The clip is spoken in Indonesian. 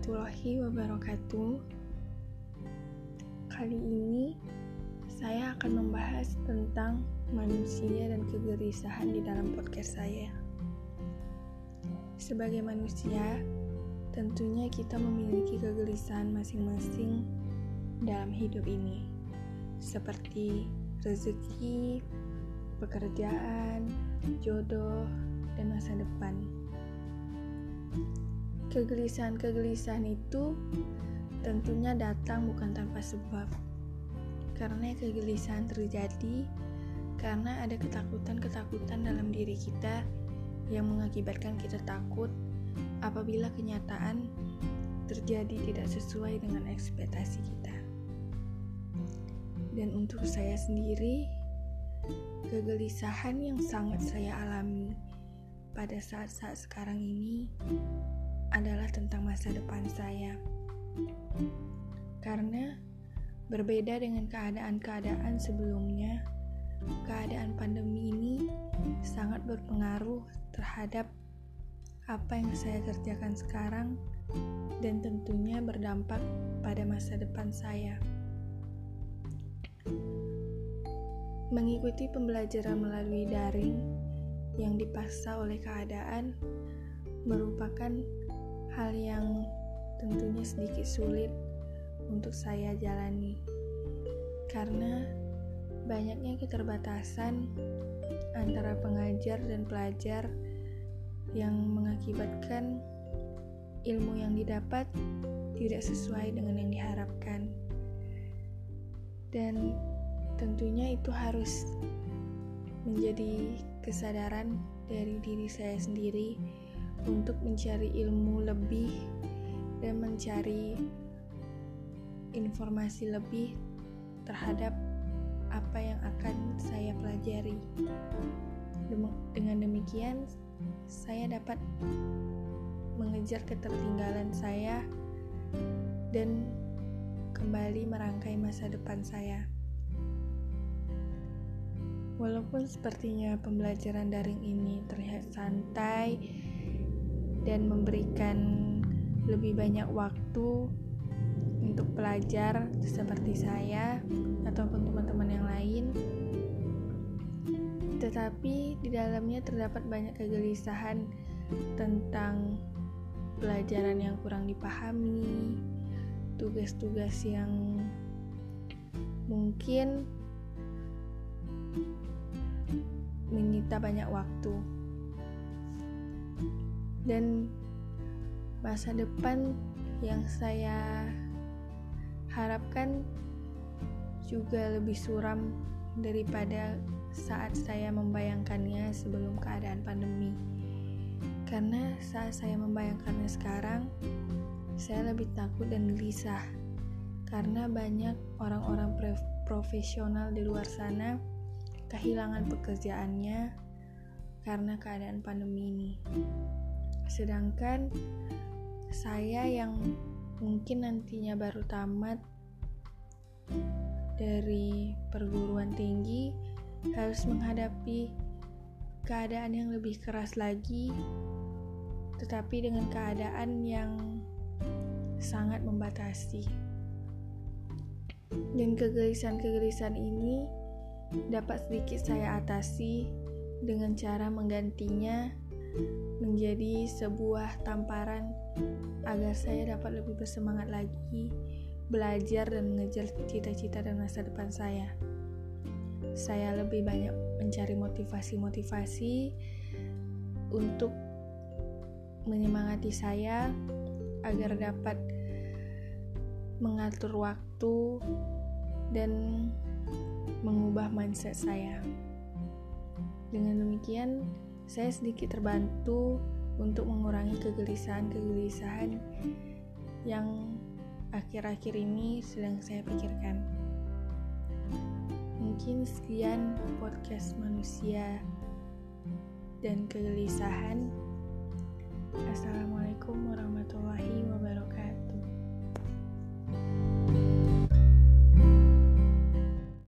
warahmatullahi wabarakatuh. Kali ini saya akan membahas tentang manusia dan kegelisahan di dalam podcast saya. Sebagai manusia, tentunya kita memiliki kegelisahan masing-masing dalam hidup ini, seperti rezeki, pekerjaan, jodoh, dan masa depan. Kegelisahan-kegelisahan itu tentunya datang bukan tanpa sebab. Karena kegelisahan terjadi karena ada ketakutan-ketakutan dalam diri kita yang mengakibatkan kita takut apabila kenyataan terjadi tidak sesuai dengan ekspektasi kita. Dan untuk saya sendiri, kegelisahan yang sangat saya alami pada saat-saat sekarang ini adalah tentang masa depan saya. Karena berbeda dengan keadaan-keadaan sebelumnya, keadaan pandemi ini sangat berpengaruh terhadap apa yang saya kerjakan sekarang dan tentunya berdampak pada masa depan saya. Mengikuti pembelajaran melalui daring yang dipaksa oleh keadaan merupakan hal yang tentunya sedikit sulit untuk saya jalani. Karena banyaknya keterbatasan antara pengajar dan pelajar yang mengakibatkan ilmu yang didapat tidak sesuai dengan yang diharapkan. Dan tentunya itu harus menjadi kesadaran dari diri saya sendiri untuk mencari ilmu lebih dan mencari informasi lebih terhadap apa yang akan saya pelajari. Dengan demikian, saya dapat mengejar ketertinggalan saya dan kembali merangkai masa depan saya. Walaupun sepertinya pembelajaran daring ini terlihat santai dan memberikan lebih banyak waktu untuk pelajar seperti saya ataupun teman-teman yang lain. Tetapi di dalamnya terdapat banyak kegelisahan tentang pelajaran yang kurang dipahami, tugas-tugas yang mungkin menyita banyak waktu dan masa depan yang saya harapkan juga lebih suram daripada saat saya membayangkannya sebelum keadaan pandemi. Karena saat saya membayangkannya sekarang, saya lebih takut dan gelisah karena banyak orang-orang profesional di luar sana kehilangan pekerjaannya karena keadaan pandemi ini. Sedangkan saya yang mungkin nantinya baru tamat dari perguruan tinggi harus menghadapi keadaan yang lebih keras lagi, tetapi dengan keadaan yang sangat membatasi. Dan kegelisahan-kegelisahan ini dapat sedikit saya atasi dengan cara menggantinya menjadi sebuah tamparan agar saya dapat lebih bersemangat lagi belajar dan mengejar cita-cita dan masa depan saya. Saya lebih banyak mencari motivasi-motivasi untuk menyemangati saya agar dapat mengatur waktu dan mengubah mindset saya. Dengan demikian, saya sedikit terbantu untuk mengurangi kegelisahan-kegelisahan yang akhir-akhir ini sedang saya pikirkan. Mungkin sekian podcast manusia dan kegelisahan.